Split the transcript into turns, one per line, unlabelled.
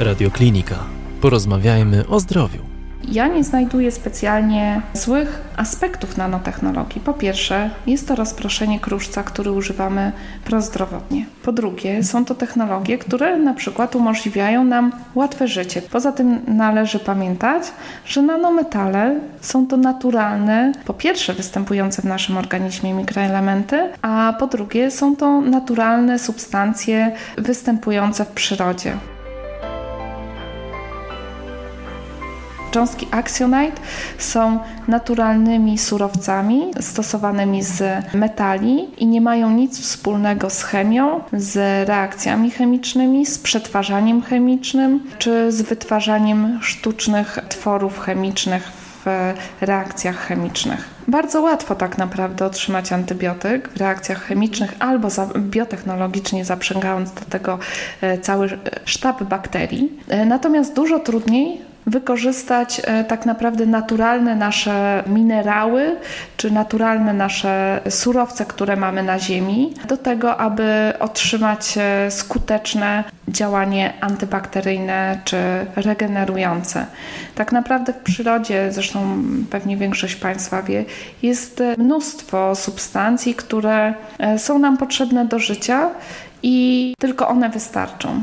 Radioklinika. Porozmawiajmy o zdrowiu.
Ja nie znajduję specjalnie złych aspektów nanotechnologii. Po pierwsze, jest to rozproszenie kruszca, który używamy prozdrowotnie. Po drugie, są to technologie, które na przykład umożliwiają nam łatwe życie. Poza tym należy pamiętać, że nanometale są to naturalne, po pierwsze występujące w naszym organizmie mikroelementy, a po drugie są to naturalne substancje występujące w przyrodzie. Cząstki actionite są naturalnymi surowcami stosowanymi z metali i nie mają nic wspólnego z chemią, z reakcjami chemicznymi, z przetwarzaniem chemicznym czy z wytwarzaniem sztucznych tworów chemicznych w reakcjach chemicznych. Bardzo łatwo tak naprawdę otrzymać antybiotyk w reakcjach chemicznych albo za, biotechnologicznie zaprzęgając do tego e, cały sztab bakterii. E, natomiast dużo trudniej wykorzystać e, tak naprawdę naturalne nasze minerały czy naturalne nasze surowce, które mamy na Ziemi, do tego, aby otrzymać e, skuteczne działanie antybakteryjne czy regenerujące. Tak naprawdę w przyrodzie, zresztą pewnie większość Państwa wie, jest mnóstwo substancji, które e, są nam potrzebne do życia i tylko one wystarczą.